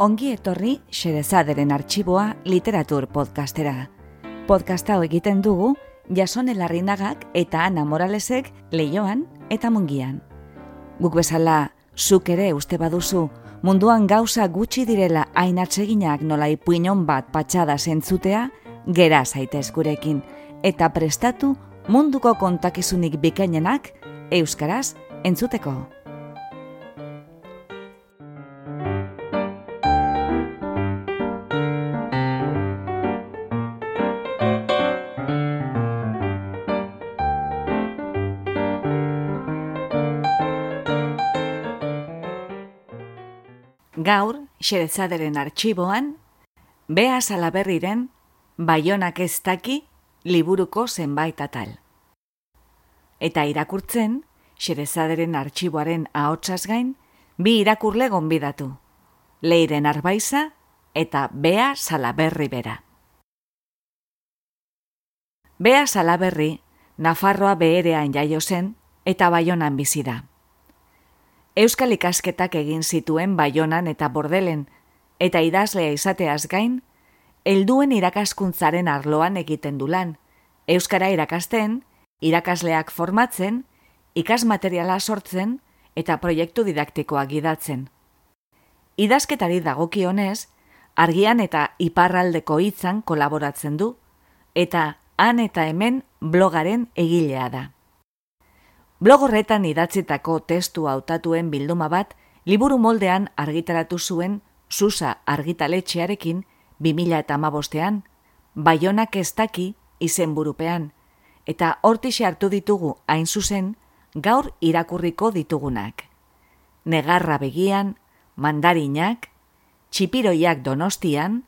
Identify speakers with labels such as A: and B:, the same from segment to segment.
A: Ongi etorri Xerezaderen arxiboa literatur podcastera. Podcasta hau egiten dugu Jasone Larrinagak eta Ana Moralesek leioan eta mungian. Guk bezala, zuk ere uste baduzu, munduan gauza gutxi direla hain atseginak nola ipuinon bat patxada zentzutea, gera zaitez gurekin, eta prestatu munduko kontakizunik bikainenak euskaraz entzuteko. Gaur, xerezaderen arxiboan, Bea Salaberriren Baionak ez daki liburuko zenbait atal. Eta irakurtzen, xerezaderen arxiboaren ahotsaz gain, bi irakurle gonbidatu. Leiren arbaiza eta Bea Salaberri bera. Bea Salaberri, Nafarroa beherean jaio zen eta Baionan bizi da. Euskal ikasketak egin zituen Baionan eta Bordelen, eta idazlea izateaz gain, helduen irakaskuntzaren arloan egiten du lan. Euskara irakasten, irakasleak formatzen, ikasmateriala sortzen eta proiektu didaktikoa gidatzen. Idazketari dagokionez, argian eta iparraldeko hitzan kolaboratzen du, eta han eta hemen blogaren egilea da. Blog horretan idatzitako testu hautatuen bilduma bat, liburu moldean argitaratu zuen Susa argitaletxearekin 2000 eta amabostean, baionak ez daki izen burupean, eta hortixe hartu ditugu hain zuzen gaur irakurriko ditugunak. Negarra begian, mandarinak, txipiroiak donostian,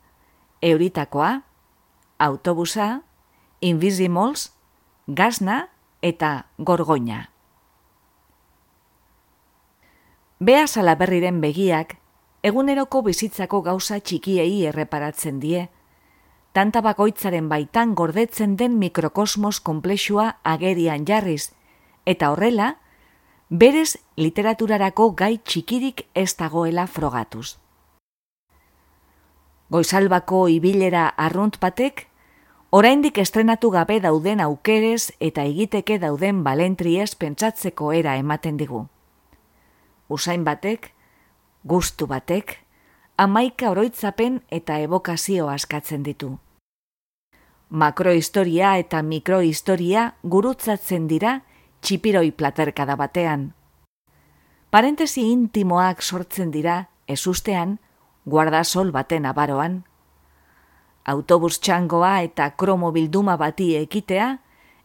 A: euritakoa, autobusa, invisimols, gazna eta gorgoina. Bea salaberriren begiak eguneroko bizitzako gauza txikiei erreparatzen die. Tanta bakoitzaren baitan gordetzen den mikrokosmos komplexua agerian jarriz, eta horrela, berez literaturarako gai txikirik ez dagoela frogatuz. Goizalbako ibilera arrunt batek, oraindik estrenatu gabe dauden aukerez eta egiteke dauden balentries pentsatzeko era ematen digu. Usain batek, gustu batek, amaika oroitzapen eta ebokazio askatzen ditu. Makrohistoria eta mikrohistoria gurutzatzen dira txipiroi platerkada batean. Parentesi intimoak sortzen dira, ezustean, guardasol baten abaroan. Autobus txangoa eta kromo bilduma bati ekitea,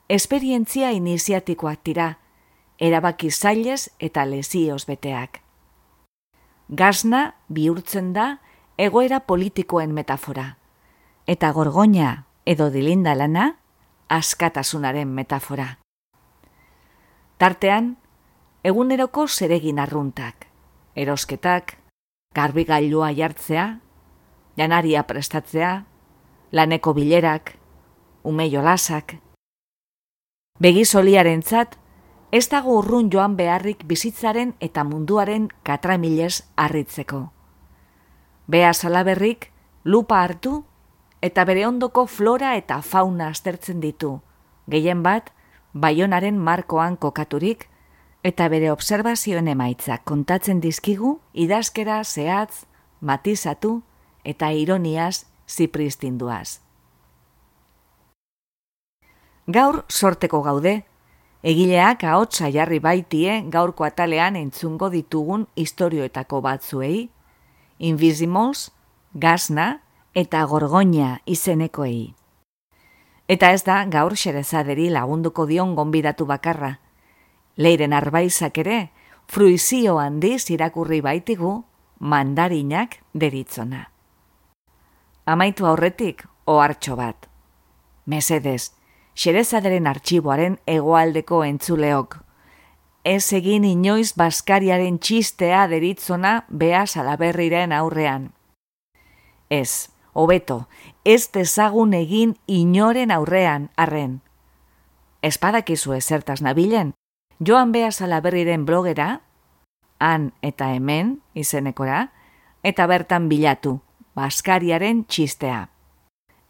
A: esperientzia iniziatikoak dira, erabaki zailez eta lezioz beteak. Gazna bihurtzen da egoera politikoen metafora. Eta gorgoina edo dilinda lana askatasunaren metafora. Tartean, eguneroko zeregin arruntak, erosketak, garbigailua jartzea, janaria prestatzea, laneko bilerak, ume jolasak. Begizoliaren zat, ez dago urrun joan beharrik bizitzaren eta munduaren katramilez harritzeko. Bea salaberrik, lupa hartu, eta bere ondoko flora eta fauna aztertzen ditu, gehien bat, baionaren markoan kokaturik, eta bere observazioen emaitza kontatzen dizkigu, idazkera zehatz, matizatu eta ironiaz zipristinduaz. Gaur sorteko gaude, Egileak ahotsa jarri baitie gaurko atalean entzungo ditugun istorioetako batzuei, Invisimals, Gazna eta Gorgoina izenekoei. Eta ez da gaur xerezaderi lagunduko dion gonbidatu bakarra. Leiren arbaizak ere, fruizio handiz irakurri baitigu, mandarinak deritzona. Amaitu aurretik, ohartxo bat. Mesedez, xerezaderen artxiboaren egoaldeko entzuleok. Ez egin inoiz baskariaren txistea deritzona bea salaberriren aurrean. Ez, hobeto, ez dezagun egin inoren aurrean, arren. Espadakizu ezertaz nabilen, joan bea salaberriren blogera, han eta hemen izenekora, eta bertan bilatu, Baskariaren txistea.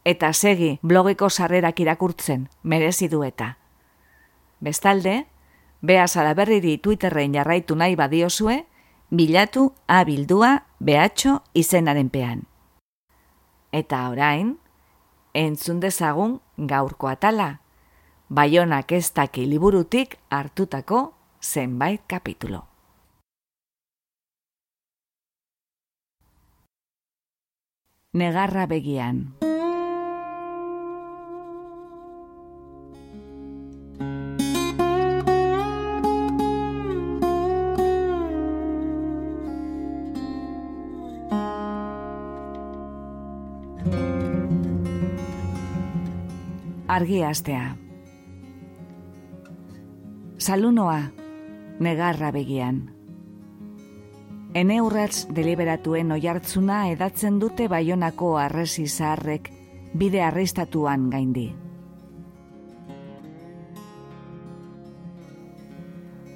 A: Eta segi blogeko sarrerak irakurtzen, merezi du eta. Bestalde, Bea Salaberriri Twitterren jarraitu nahi badiozue, bilatu abildua behatxo izenaren pean. Eta orain, entzun dezagun gaurko atala, baionak ez daki liburutik hartutako zenbait kapitulo. Negarra begian. Argi astea. Salunoa, negarra begian. Ene urratz deliberatuen oiartzuna edatzen dute baionako arresi zaharrek bide arrestatuan gaindi.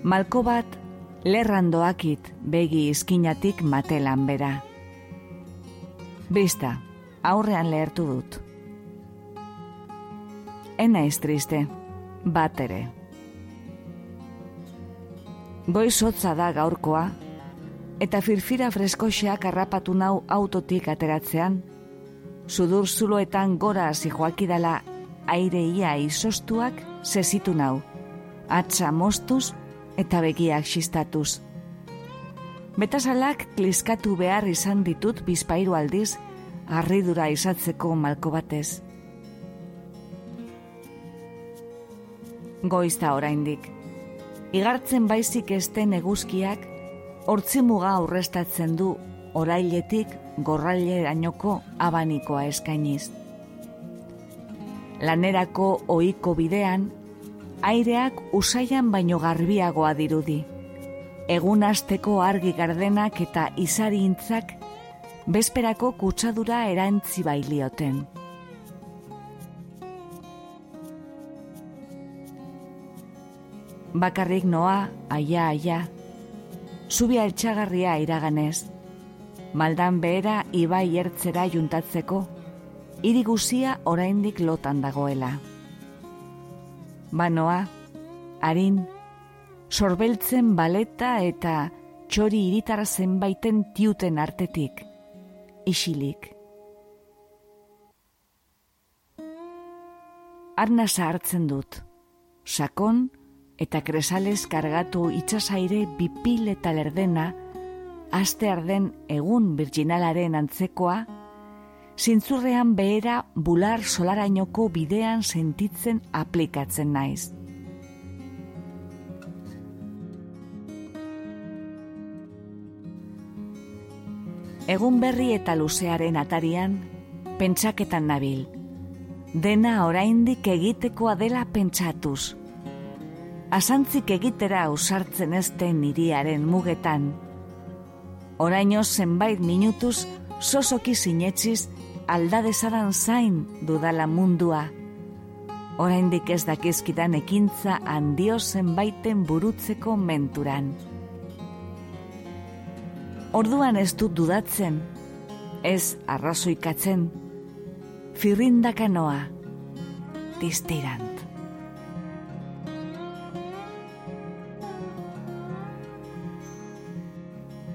A: Malko bat lerrandoakit begi izkinatik matelan bera. Bista, aurrean lehertu dut ena ez triste, bat ere. Goiz hotza da gaurkoa, eta firfira freskoxeak harrapatu nau autotik ateratzean, sudur zuloetan gora hasi joakidala aire ia izostuak sezitu nau, atza mostuz eta begiak xistatuz. Betasalak kliskatu behar izan ditut bizpairu aldiz, arridura izatzeko malko batez. Goizta oraindik. Igartzen baizik esten eguzkiak, hortzimuga aurrestatzen du orailetik gorraile dainoko abanikoa eskainiz. Lanerako ohiko bidean, aireak usaian baino garbiagoa dirudi. Egun asteko argi gardenak eta izari intzak, bezperako kutsadura erantzi bailioten. Bakarrik noa, aia, aia, zubi altxagarria iraganez, maldan behera ibai ertzera juntatzeko, iriguzia oraindik lotan dagoela. Banoa, harin, sorbeltzen baleta eta txori iritar zenbaiten tiuten artetik, isilik. Arna hartzen dut, sakon, eta kresales kargatu itxasaire bipil eta lerdena, aste arden egun virginalaren antzekoa, zintzurrean behera bular solarainoko bidean sentitzen aplikatzen naiz. Egun berri eta luzearen atarian, pentsaketan nabil. Dena oraindik egitekoa dela pentsatuz asantzik egitera ausartzen ezten niriaren mugetan. Oraino zenbait minutuz sosoki sinetziz aldadezaran zain dudala mundua. Oraindik ez dakizkidan ekintza handio zenbaiten burutzeko menturan. Orduan ez dut dudatzen, ez arrazoikatzen, firrindakanoa, diztiran.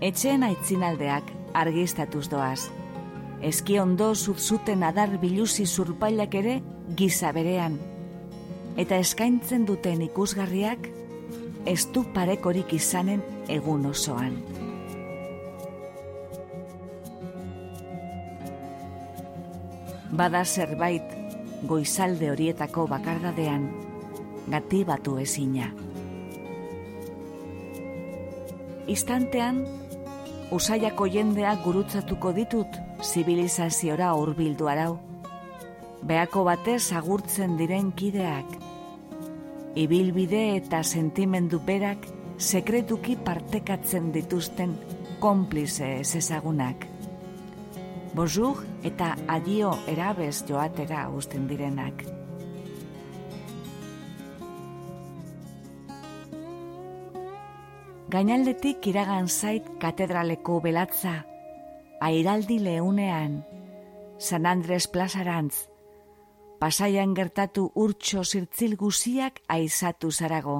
A: Etxeen aitzinaldeak argistatuz doaz. Eski ondo zuten adar biluzi zurpailak ere giza berean. Eta eskaintzen duten ikusgarriak ez du parekorik izanen egun osoan. Bada zerbait goizalde horietako bakardadean gati batu ezina. Istantean usaiako jendeak gurutzatuko ditut zibilizaziora hurbildu arau. Beako batez agurtzen diren kideak. Ibilbide eta sentimendu berak sekretuki partekatzen dituzten konplize ez ezagunak. Bozuk eta adio erabez joatera usten direnak. Gainaldetik iragan zait katedraleko belatza, airaldi leunean, San Andres plazarantz, pasaian gertatu urtso zirtzil guziak aizatu zarago.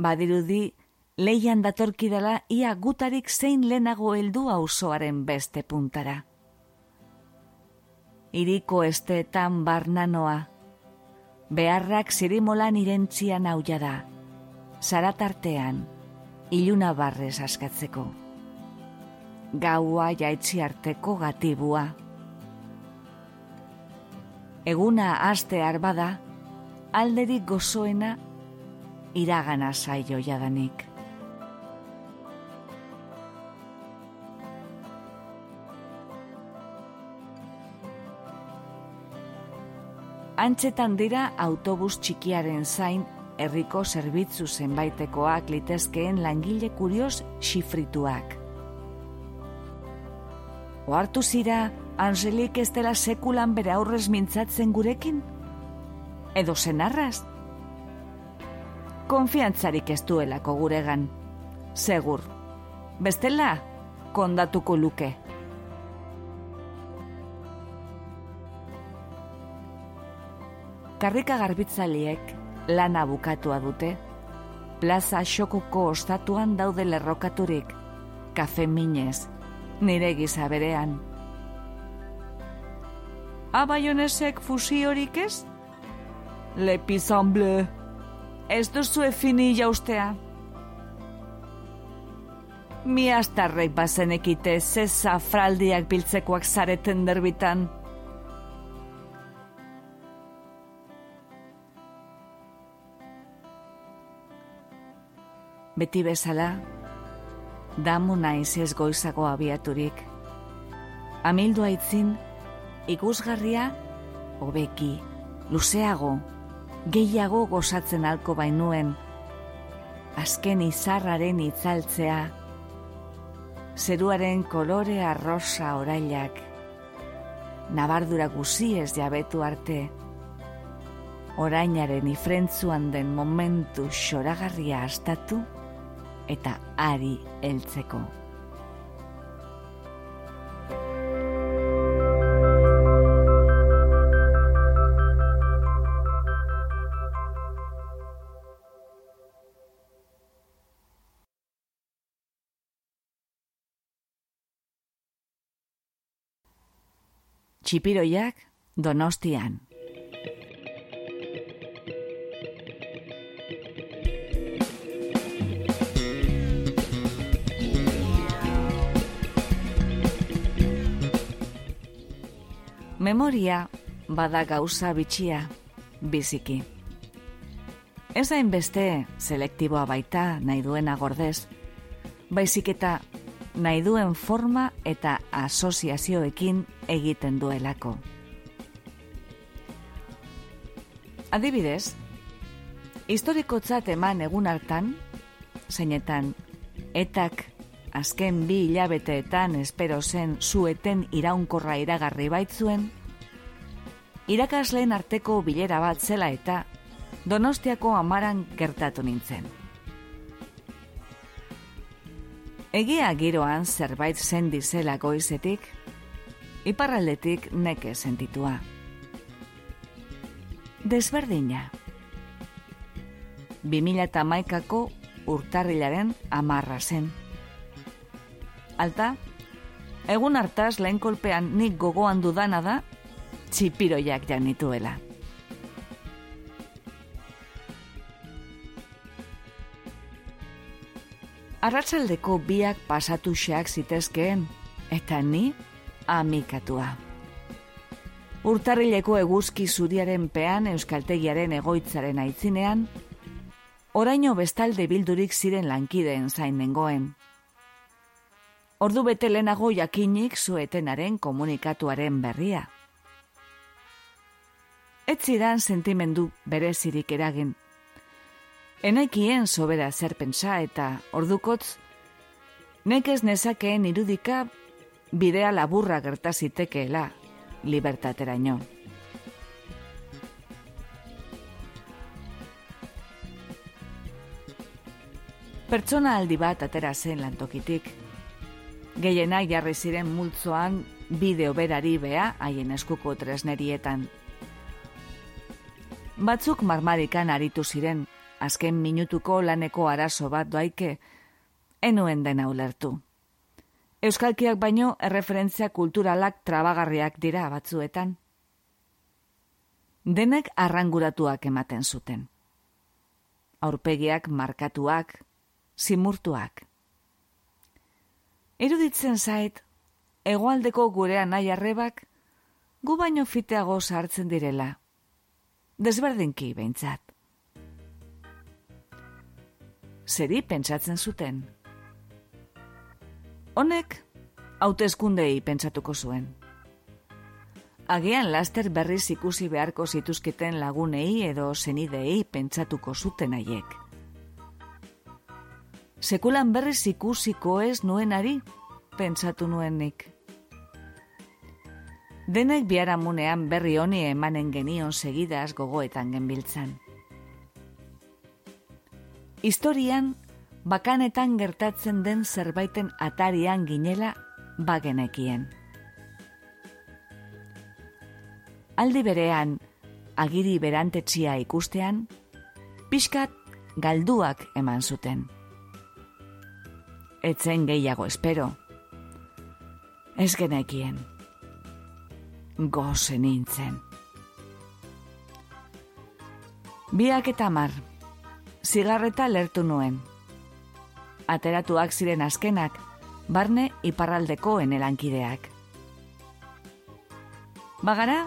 A: Badirudi, leian datorkidala ia gutarik zein lehenago heldu auzoaren beste puntara. Iriko esteetan barnanoa, beharrak zirimolan irentzian hauja da, zaratartean, iluna barrez askatzeko. Gaua jaitzi arteko gatibua. Eguna aste arbada, alderik gozoena, iragana zaio jadanik. Antzetan dira autobus txikiaren zain herriko zerbitzu zenbaitekoak litezkeen langile kurios xifrituak. Oartu zira, Angelik ez dela sekulan bere aurrez mintzatzen gurekin? Edo zenarraz? Konfiantzarik ez duelako guregan. Segur. Bestela, kondatuko luke. karrika garbitzaliek lana bukatua dute, plaza xokuko ostatuan daude lerrokaturik, kafe minez, nire giza berean. Abaionesek fusi horik ez? Le pizan bleu. Ez duzu efini jaustea. Mi astarrek bazenekite zeza fraldiak biltzekoak zareten derbitan. Beti bezala, damu naiz ez goizago abiaturik. Amildu aitzin, ikusgarria, hobeki, luzeago, gehiago gozatzen alko bainuen, azken izarraren itzaltzea, zeruaren kolore arrosa orailak, nabardura guziez jabetu arte, orainaren ifrentzuan den momentu xoragarria astatu, eta ari heltzeko. Txipiroiak donostian. Memoria bada gauza bitxia, biziki. Ez beste selektiboa baita nahi duena gordez, baizik eta nahi duen forma eta asoziazioekin egiten duelako. Adibidez, historikotzat eman egun hartan, zeinetan, etak azken bi hilabeteetan espero zen zueten iraunkorra iragarri baitzuen, irakasleen arteko bilera bat zela eta donostiako amaran gertatu nintzen. Egia giroan zerbait zen dizela goizetik, iparraldetik neke sentitua. Desberdina. 2008ako urtarrilaren amarra zen alta, egun hartaz lehen kolpean nik gogoan dudana da, txipiroiak janituela. Arratzaldeko biak pasatu xeak zitezkeen, eta ni amikatua. Urtarrileko eguzki zuriaren pean euskaltegiaren egoitzaren aitzinean, oraino bestalde bildurik ziren lankideen zain nengoen. Ordu bete lehenago jakinik zuetenaren komunikatuaren berria. Ez zidan sentimendu berezirik eragin. Enaikien sobera zer pentsa eta ordukotz, nekez nezakeen irudika bidea laburra gertazitekeela libertateraino. Pertsona aldi bat atera zen lantokitik, Gehienak jarri ziren multzoan bideo berari bea haien eskuko tresnerietan. Batzuk marmarikan aritu ziren, azken minutuko laneko arazo bat doaike, enuen dena ulertu. Euskalkiak baino erreferentzia kulturalak trabagarriak dira batzuetan. Denek arranguratuak ematen zuten. Aurpegiak markatuak, simurtuak. Eruditzen zait, egoaldeko gurea nahi arrebak, gu baino fiteago sartzen direla. Desberdinki behintzat. Zeri pentsatzen zuten. Honek, hautezkundei pentsatuko zuen. Agian laster berriz ikusi beharko zituzketen lagunei edo zenidei pentsatuko zuten haiek. Sekulan berriz ikusiko ez nuenari, pentsatu nuenik. Denek biharamunean berri honi emanen genion segidaz gogoetan genbiltzan. Historian, bakanetan gertatzen den zerbaiten atarian ginela bagenekien. Aldi berean, agiri berantetxia ikustean, pixkat galduak eman zuten. Etzen gehiago espero. Ez genekien. Goze nintzen. Biak eta mar, zigarreta lertu nuen ateratuak ziren azkenak, barne iparraldeko enelankideak. Bagara?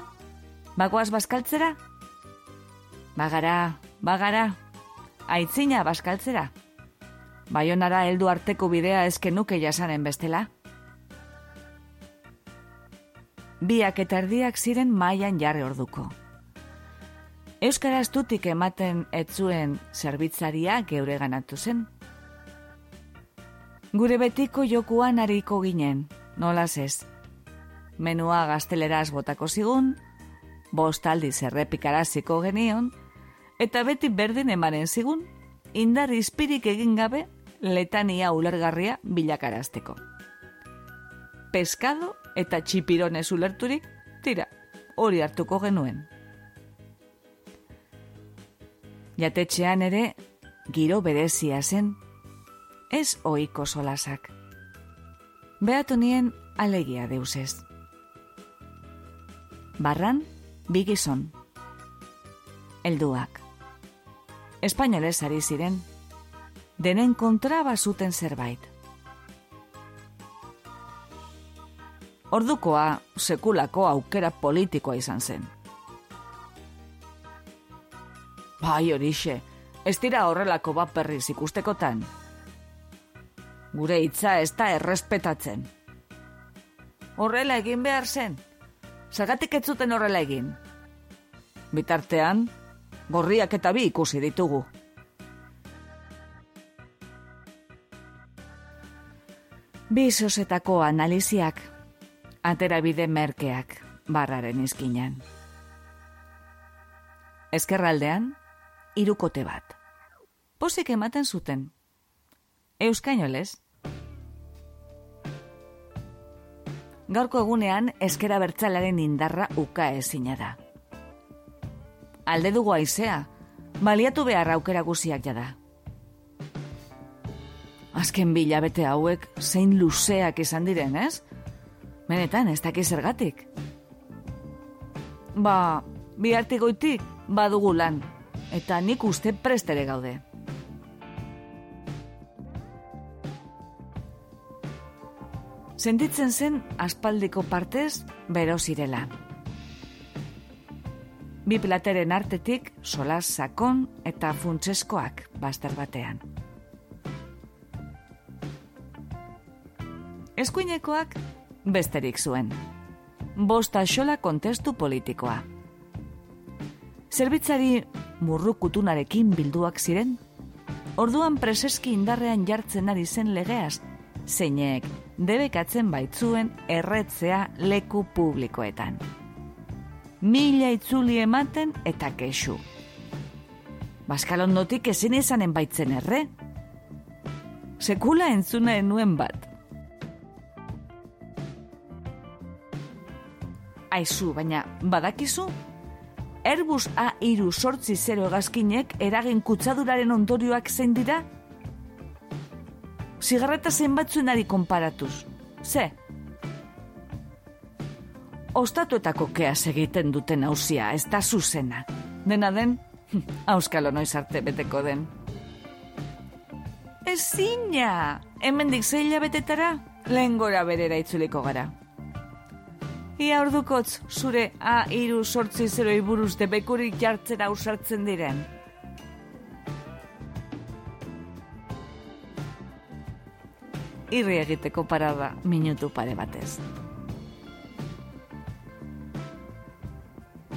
A: Bagoaz baskaltzera? Bagara, bagara, aitzina baskaltzera. Baionara heldu arteko bidea ezken nuke jasanen bestela. Biak eta erdiak ziren mailan jarri orduko. Euskaraz tutik ematen etzuen zerbitzaria geure ganatu zen. Gure betiko jokuan ariko ginen, nolaz ez. Menua gazteleraz botako zigun, bost aldiz errepikaraziko genion, eta beti berdin emanen zigun, indar izpirik egin gabe letania ulergarria bilakarazteko. Pescado eta txipironez ulerturik, tira, hori hartuko genuen. Jatetxean ere, giro berezia zen, ez oiko solasak. Beatu nien alegia deusez. Barran, bigizon. Elduak. Espainolez ari ziren, denen kontra bazuten zerbait. Ordukoa sekulako aukera politikoa izan zen. Bai horixe, ez dira horrelako bat perriz ikustekotan gure hitza ez da errespetatzen. Horrela egin behar zen, zagatik ez zuten horrela egin. Bitartean, gorriak eta bi ikusi ditugu. Bi sosetako analiziak, atera bide merkeak, barraren izkinan. Ezkerraldean, irukote bat. Pozik ematen zuten. Euskainolez, gaurko egunean eskera bertzalaren indarra uka ezina da. Alde dugu aizea, baliatu behar aukera guziak jada. Azken bila bete hauek zein luzeak izan diren, ez? Benetan, ez dakiz zergatik. Ba, bi goitik badugu lan, eta nik uste prestere gaude. Sentitzen zen aspaldiko partez bero zirela. Bi plateren artetik solas sakon eta funtseskoak bastar batean. Eskuinekoak besterik zuen. Bosta xola kontestu politikoa. Zerbitzari murrukutunarekin bilduak ziren, orduan preseski indarrean jartzen ari zen legeaz, zeinek debekatzen baitzuen erretzea leku publikoetan mila itzuli ematen eta kexu. Baskalondotik ezin izanen baitzen erre. Sekula entzuna enuen bat. Aizu, baina badakizu? Airbus A3 sortzi zero egazkinek eragin kutsaduraren ondorioak zein dira? Zigarreta zenbatzuen ari konparatuz. Ze? Ostatuetako keaz egiten duten hausia, ez da zuzena. Dena den, auskalo noiz arte beteko den. Ezina! Hemendik zeila betetara, lehen gora berera itzuliko gara. Ia ordukotz, zure A iru sortzi zeroi buruz debekurik jartzera usartzen diren. Irri egiteko parada minutu pare batez.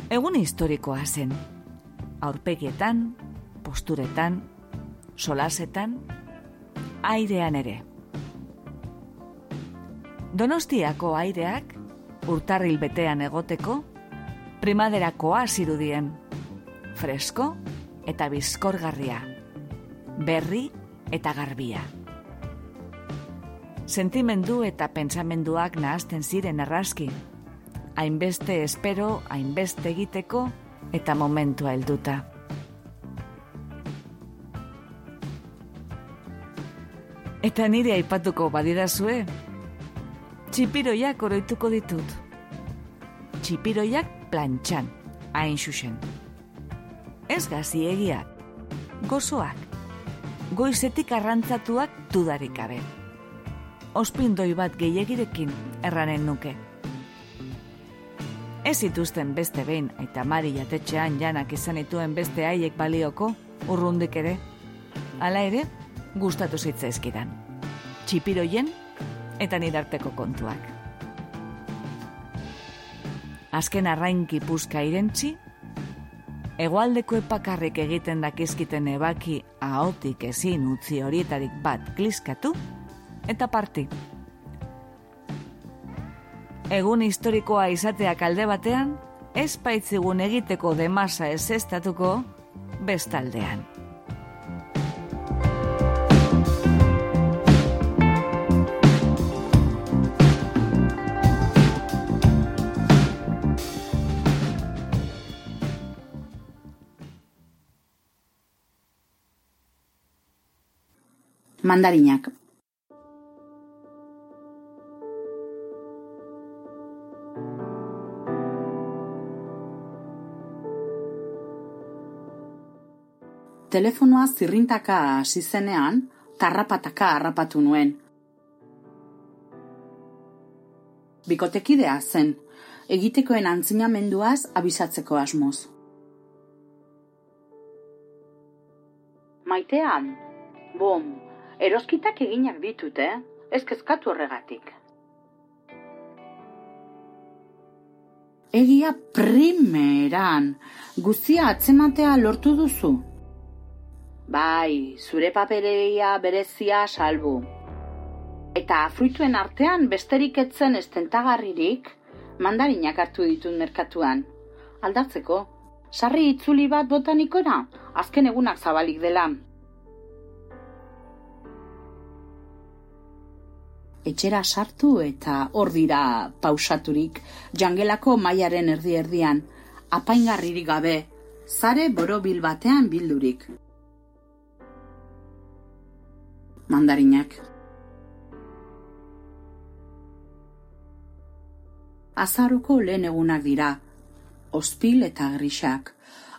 A: Egun historikoa zen. Aurpegietan, posturetan, solasetan, airean ere. Donostiako aireak urtarril betean egoteko, primaderakoa zirudien, fresko eta bizkorgarria, berri eta garbia. Sentimendu eta pentsamenduak nahazten ziren erraski, hainbeste espero, hainbeste egiteko eta momentua helduta. Eta nire aipatuko badidazue, txipiroiak oroituko ditut. Txipiroiak plantxan, hain xuxen. Ez gazi egiak, gozoak, goizetik arrantzatuak dudarik gabe. Ospindoi bat gehiagirekin erranen nuke. Ez zituzten beste behin eta mari jatetxean janak izan ituen beste haiek balioko, urrundik ere. Hala ere, gustatu zitzaizkidan. Txipiroien eta nidarteko kontuak. Azken arrainki puzka irentzi, egualdeko epakarrik egiten dakizkiten ebaki ahotik ezin utzi horietarik bat kliskatu, eta parti. Egun historikoa izateak alde batean, ez baitzigun egiteko demasa ez estatuko bestaldean.
B: mandarinak. Telefonoa zirrintaka hasi zenean, tarrapataka harrapatu nuen. Bikotekidea zen, egitekoen antzinamenduaz abisatzeko asmoz. Maitean, bom, eroskitak eginak ditut, eh? Ez kezkatu horregatik. Egia primeran, guzia atzematea lortu duzu. Bai, zure papereia berezia salbu. Eta fruituen artean besterik etzen estentagarririk, mandarinak hartu ditut merkatuan. Aldatzeko, sarri itzuli bat botanikora, azken egunak zabalik dela. etxera sartu eta hor dira pausaturik, jangelako mailaren erdi erdian, apaingarririk gabe, zare borobil batean bildurik. Mandarinak. Azaruko lehen egunak dira, ospil eta grisak,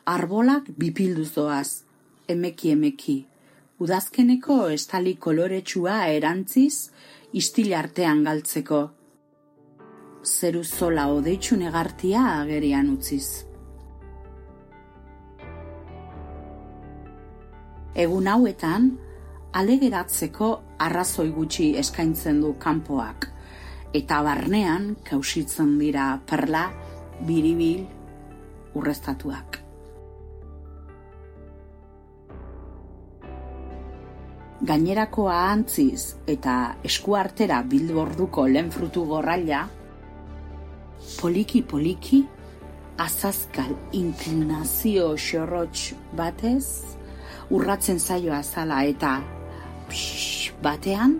B: arbolak bipilduzoaz, emeki emeki, udazkeneko estali koloretsua erantziz, istil artean galtzeko. Zeru zola odeitzu negartia agerian utziz. Egun hauetan, alegeratzeko arrazoi gutxi eskaintzen du kanpoak, eta barnean kausitzen dira perla, biribil, urreztatuak. gainerako ahantziz eta eskuartera bildu orduko lehen frutu gorraila, poliki poliki, azazkal inklinazio xorrotx batez, urratzen zaio azala eta psh, batean,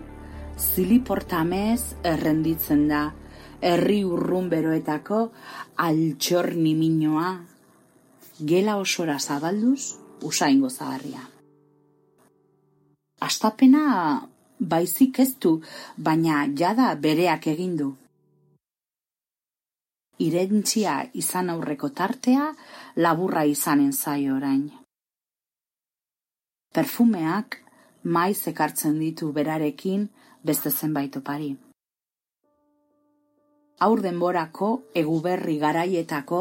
B: ziliportamez errenditzen da, herri urrun beroetako altxorni minoa, gela osora zabalduz, usaingo zaharria. Astapena baizik ez du, baina jada bereak egin du. Irentzia izan aurreko tartea, laburra izanen zaio orain. Perfumeak maiz ekartzen ditu berarekin beste zenbait opari. Aur denborako eguberri garaietako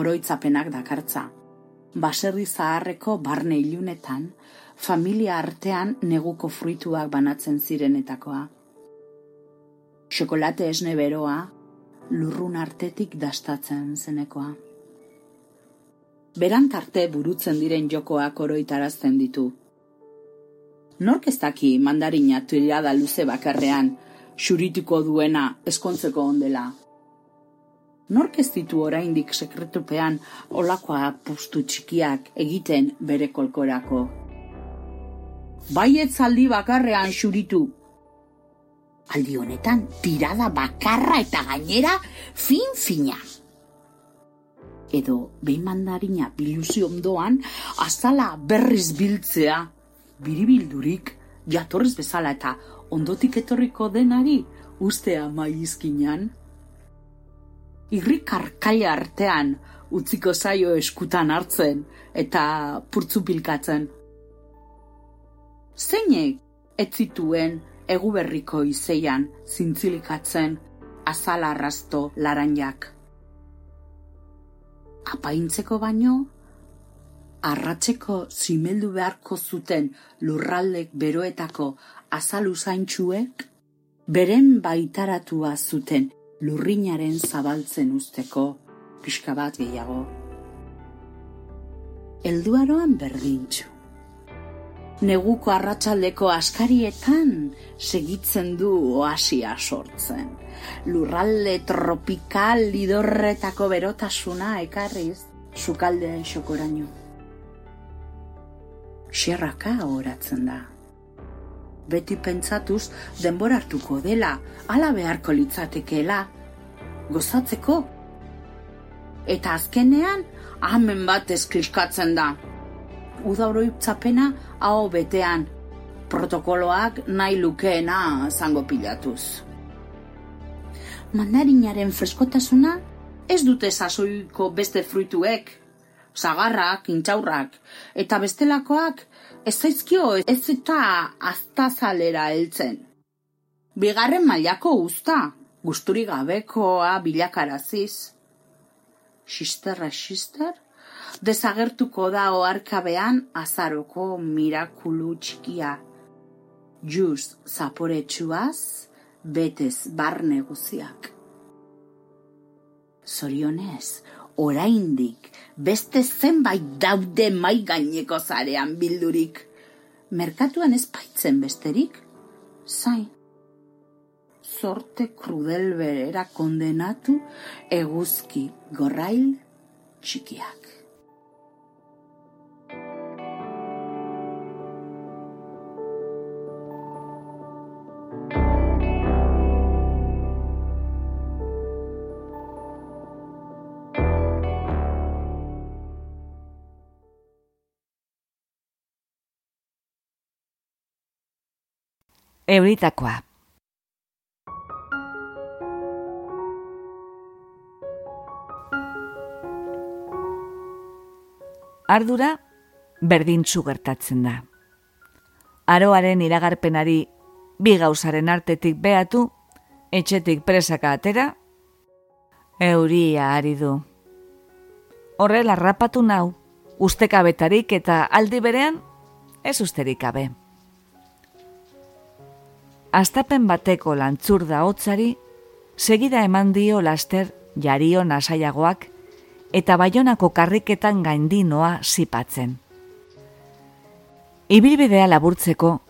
B: oroitzapenak dakartza. Baserri zaharreko barne ilunetan, familia artean neguko fruituak banatzen zirenetakoa. Xokolate esne beroa, lurrun artetik dastatzen zenekoa. Berant arte burutzen diren jokoak oroitarazten ditu. Nork ez daki mandarina tirada luze bakarrean, xurituko duena eskontzeko ondela. Nork ez ditu oraindik sekretupean olakoa pustu txikiak egiten bere kolkorako baietz aldi bakarrean xuritu. Aldi honetan, tirada bakarra eta gainera fin-fina. Edo, behin mandarina biluzio ondoan, azala berriz biltzea, biribildurik, jatorriz bezala eta ondotik etorriko denari, ustea maizkinan. Irrik arkaila artean, utziko zaio eskutan hartzen eta purtzu pilkatzen zeinek ez zituen eguberriko izeian zintzilikatzen azala arrasto laranjak. Apaintzeko baino, arratzeko zimeldu beharko zuten lurraldek beroetako azalu zaintxuek, beren baitaratua zuten lurrinaren zabaltzen usteko pixka bat gehiago. Elduaroan berdintxu neguko arratsaldeko askarietan segitzen du oasia sortzen. Lurralde tropikal lidorretako berotasuna ekarriz sukaldean xokoraino. Xerraka horatzen da. Beti pentsatuz denbora hartuko dela, ala beharko litzatekeela, gozatzeko. Eta azkenean, amen bat eskliskatzen da uda oroitzapena hau betean, protokoloak nahi lukeena zango pilatuz. Mandarinaren freskotasuna ez dute sasoiko beste fruituek, zagarrak, intxaurrak, eta bestelakoak ez zaizkio ez eta aztazalera heltzen. Bigarren mailako usta, gusturi gabekoa bilakaraziz. Xisterra xister, desagertuko da oarkabean azaroko mirakulu txikia. Juz zaporetsuaz, betez barne guziak. Zorionez, oraindik beste zenbait daude mai gaineko zarean bildurik. Merkatuan ez baitzen besterik? Zain. Zorte krudel berera kondenatu eguzki gorrail txikiak.
A: Euritakoa. Ardura berdintzu gertatzen da. Aroaren iragarpenari bi gauzaren artetik beatu, etxetik presaka atera, euria ari du. Horrela rapatu nau, ustekabetarik eta aldi berean, ez usterik abe astapen bateko lantzur da hotzari, segida eman dio laster jario nasaiagoak eta baionako karriketan gaindinoa zipatzen. Ibilbidea laburtzeko,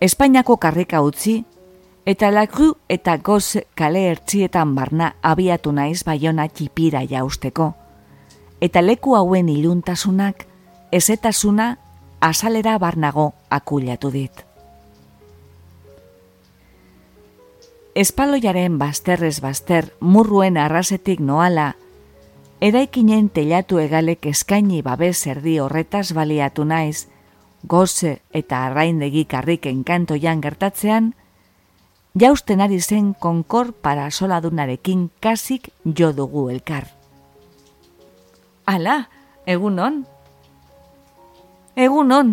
A: Espainiako karrika utzi, eta lakru eta goz kale ertzietan barna abiatu naiz baiona txipira jausteko, eta leku hauen iluntasunak, ezetasuna, azalera barnago akullatu dit. Espaloiaren bazterrez bazter murruen arrasetik noala, eraikinen telatu egalek eskaini babes erdi horretaz baliatu naiz, goze eta arraindegi karriken kantoian gertatzean, jausten ari zen konkor para soladunarekin kasik jo dugu elkar. Ala, egun on? Egun on,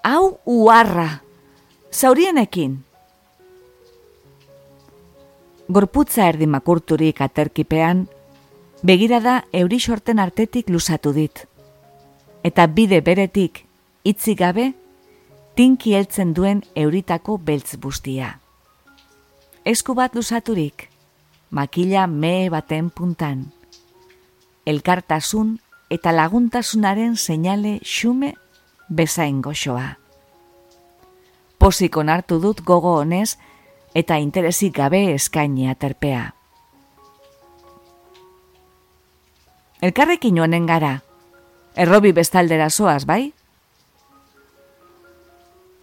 A: hau uarra, zaurienekin. Gorputza erdi makurturik aterkipean, begirada euri sorten artetik lusatu dit. Eta bide beretik, itzi gabe, tinki heltzen duen euritako beltz bustia. Esku bat lusaturik, makila mee baten puntan. Elkartasun eta laguntasunaren seinale xume bezain goxoa. Posik onartu dut gogo honez eta interesik gabe eskaini aterpea. Elkarrekin joanen gara, errobi bestaldera zoaz, bai?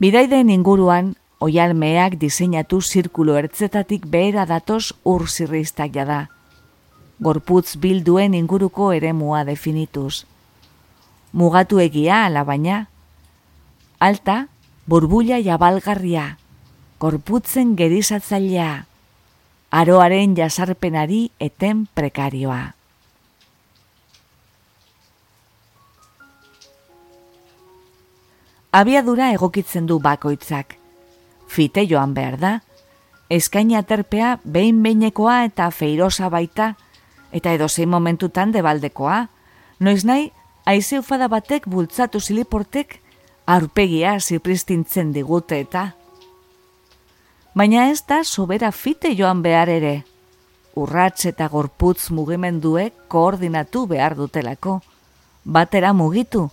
A: Bidaideen inguruan, oialmeak diseinatu zirkulo ertzetatik behera datoz ur zirriztak jada. Gorputz bilduen inguruko eremua definituz. Mugatu egia ala baina. Alta, burbulla jabalgarria, gorputzen gerizatzailea, aroaren jasarpenari eten prekarioa. abiadura egokitzen du bakoitzak. Fite joan behar da, eskaini aterpea behin behinekoa eta feirosa baita, eta edo zein momentutan debaldekoa, noiz nahi, aize ufada batek bultzatu ziliportek, aurpegia zipristintzen digute eta. Baina ez da sobera fite joan behar ere, urrats eta gorputz mugimenduek koordinatu behar dutelako, batera mugitu,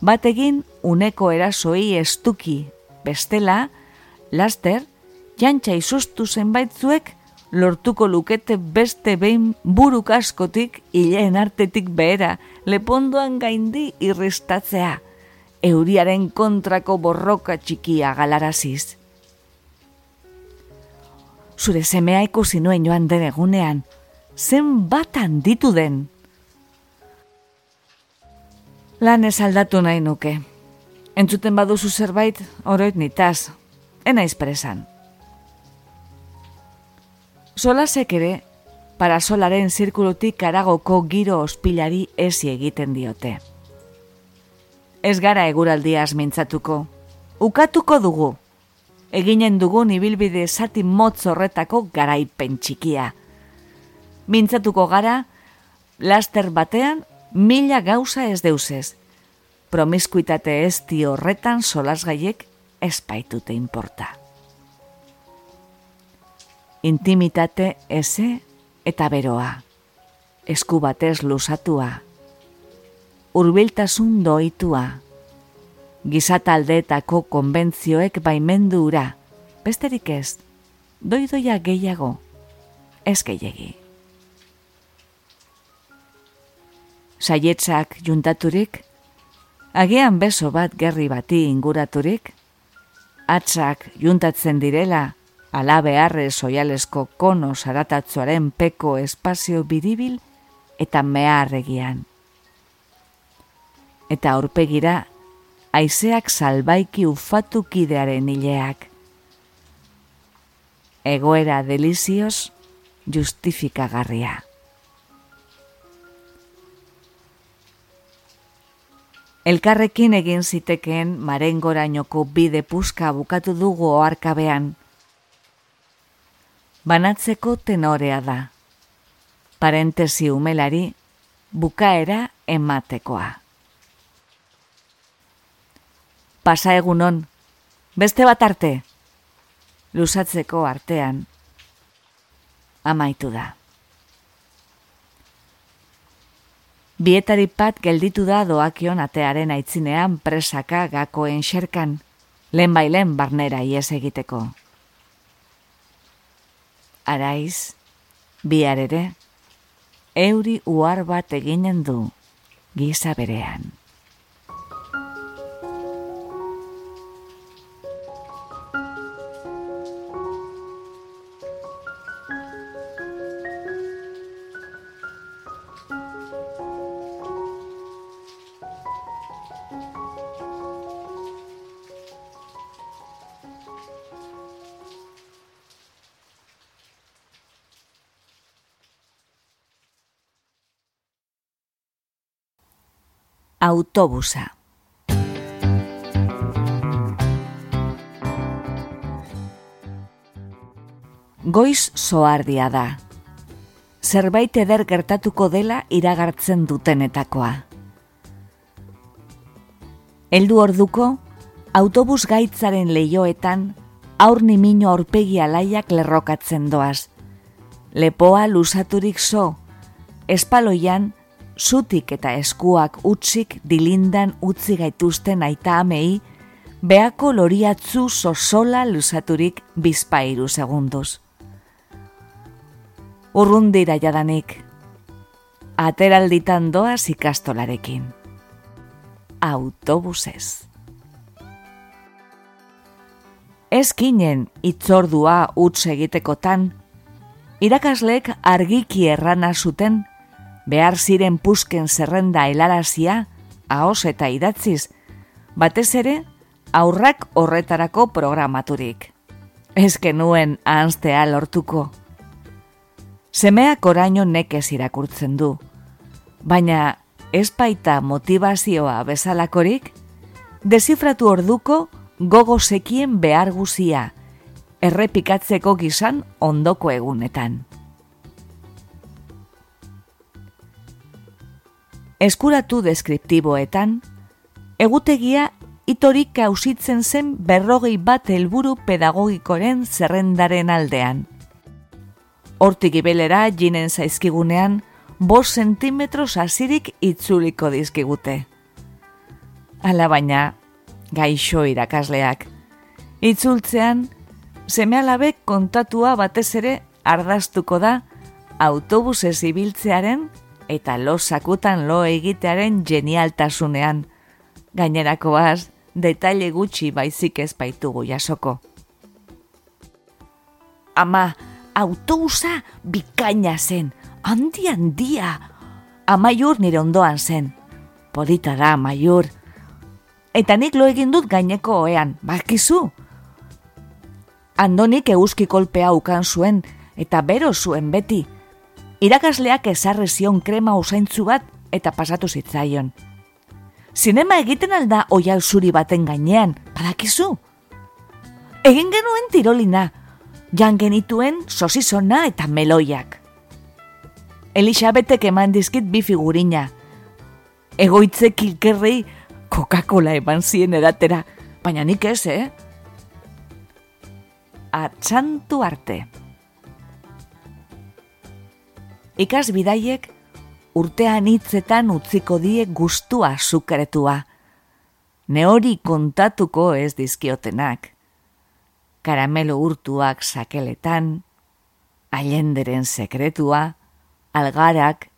A: bategin uneko erasoi estuki, bestela, laster, jantxa izustu zenbaitzuek lortuko lukete beste behin buruk askotik hileen artetik behera lepondoan gaindi irristatzea, euriaren kontrako borroka txikia galaraziz. Zure semea ikusi nuen joan den egunean, zen bat handitu den, lan ez aldatu nahi nuke. Entzuten baduzu zerbait, oroit nitaz, ena izpresan. Solasek ere, para solaren zirkulutik karagoko giro ospilari ezi egiten diote. Ez gara eguraldiaz mintzatuko, ukatuko dugu, eginen dugun ibilbide zati motz horretako garaipen txikia. Mintzatuko gara, laster batean mila gauza ez deusez. Promiskuitate ez di horretan solasgaiek espaitute inporta. Intimitate eze eta beroa. Esku batez lusatua. Urbiltasun doitua. Gizataldeetako konbentzioek baimendu ura. Besterik ez, doidoia gehiago, ez gehiagi. saietzak juntaturik, agian beso bat gerri bati inguraturik, atzak juntatzen direla, alabe arre soialesko kono saratatzuaren peko espazio biribil eta meharregian. Eta aurpegira, aizeak salbaiki ufatu kidearen hileak. Egoera delizioz justifikagarria. Elkarrekin egin zitekeen marengorainoko bide puska bukatu dugu oarkabean. Banatzeko tenorea da. Parentesi umelari bukaera ematekoa. Pasa egunon, beste bat arte. Lusatzeko artean. Amaitu da. Bietari pat gelditu da doakion atearen aitzinean presaka gakoen xerkan, lehen bailen barnera ies egiteko. Araiz, bihar ere, euri uar bat eginen du, giza berean. Autobusa. Goiz soardia da. Zerbait eder gertatuko dela iragartzen dutenetakoa. Eldu orduko, autobus gaitzaren leioetan, aur nimino aurpegi alaiak lerrokatzen doaz. Lepoa lusaturik zo, espaloian, zutik eta eskuak utzik dilindan utzi gaituzten aita amei, beako loriatzu sosola lusaturik bizpairu segunduz. Urrundira jadanik, ateralditan doaz ikastolarekin. Autobusez. Ezkinen itzordua utz egitekotan, irakaslek argiki errana zuten behar ziren pusken zerrenda helarazia, ahos eta idatziz, batez ere, aurrak horretarako programaturik. Ez nuen ahanztea lortuko. Semeak oraino nekez irakurtzen du, baina ez baita motivazioa bezalakorik, desifratu orduko gogo sekien behar guzia, errepikatzeko gizan ondoko egunetan. Eskuratu deskriptiboetan, egutegia itorik kausitzen zen berrogei bat helburu pedagogikoren zerrendaren aldean. Hortik ibelera jinen zaizkigunean, bos sentimetros azirik itzuliko dizkigute. Ala baina, gaixo irakasleak. Itzultzean, semealabek kontatua batez ere ardaztuko da autobusez ibiltzearen eta lo sakutan lo egitearen genialtasunean. Gainerako az, detaile gutxi baizik ez baitugu jasoko. Ama, autobusa bikaina zen, handi handia. Amaiur nire ondoan zen. Polita da, amaiur. Eta nik lo egin dut gaineko oean, bakizu? Andonik euski kolpea ukan zuen, eta bero zuen beti, irakasleak ezarri zion krema usaintzu bat eta pasatu zitzaion. Zinema egiten alda oial zuri baten gainean, badakizu? Egin genuen tirolina, jan genituen sosizona eta meloiak. Elisabetek eman dizkit bi figurina. Egoitze kilkerrei Coca-Cola eman zien edatera, baina nik ez, eh? Atxantu arte ikas bidaiek urtean hitzetan utziko die gustua sukaretua. Neori kontatuko ez dizkiotenak. Karamelo urtuak sakeletan, aienderen sekretua, algarak,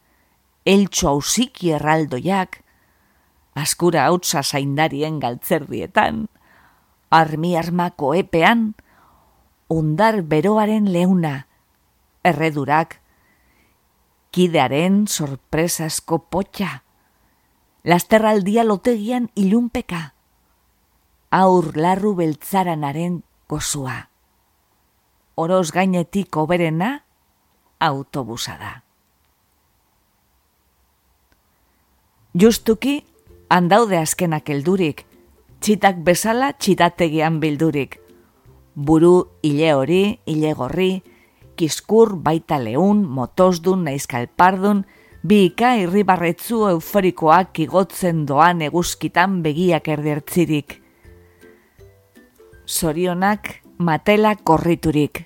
A: eltsu hausiki erraldoiak, askura hautsa zaindarien galtzerdietan, armi armako epean, undar beroaren leuna, erredurak, kidearen sorpresasko potxa. Lasterraldia lotegian ilunpeka. Aur larru beltzaranaren gozua. Oroz gainetik oberena autobusa da. Justuki, handaude azkenak heldurik, txitak bezala txitategian bildurik. Buru hile hori, hile gorri, kiskur baita leun, motosdun, naizkalpardun, bi ika irribarretzu euforikoak igotzen doan eguzkitan begiak erdertzirik. Sorionak matela korriturik.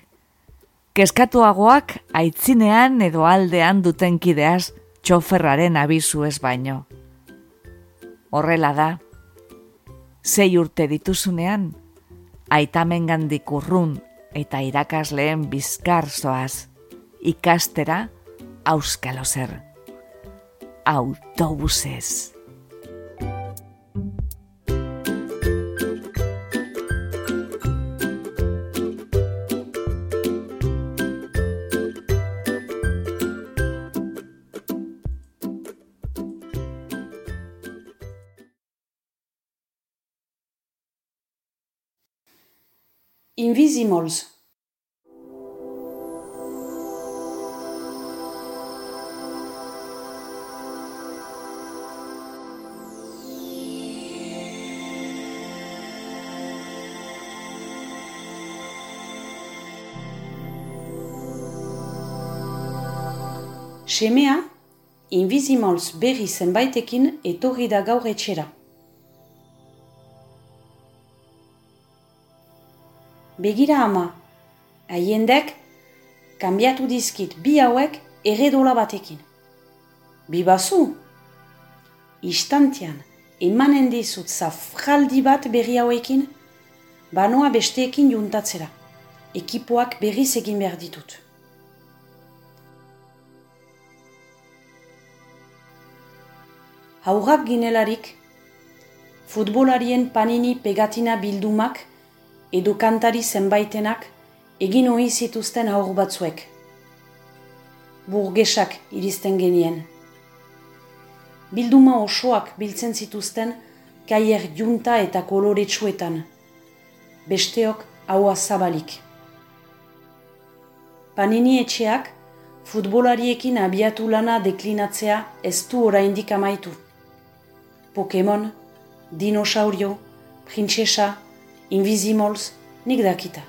A: Keskatuagoak aitzinean edo aldean duten kideaz txoferraren abizu ez baino. Horrela da, zei urte dituzunean, aitamen gandik urrun eta irakasleen bizkar zoaz, ikastera auskalo zer. Autobusez.
C: Invisimals. Semea, Invisimals berri zenbaitekin etorri da gaur etxera. Begira ama, haiendek, kanbiatu dizkit bi hauek erredola batekin. Bi bazu? Istantian, emanen dizut zafraldi bat berri hauekin, banoa besteekin juntatzera. Ekipoak berriz egin behar ditut. Haurrak ginelarik, futbolarien panini pegatina bildumak edo kantari zenbaitenak egin hori zituzten haur batzuek. Burgesak iristen genien. Bilduma osoak biltzen zituzten kaier junta eta koloretsuetan. Besteok haua zabalik. Panini etxeak futbolariekin abiatu lana deklinatzea ez du oraindik amaitu. Pokemon, dinosaurio, prinsesa, invisimals, nik dakita.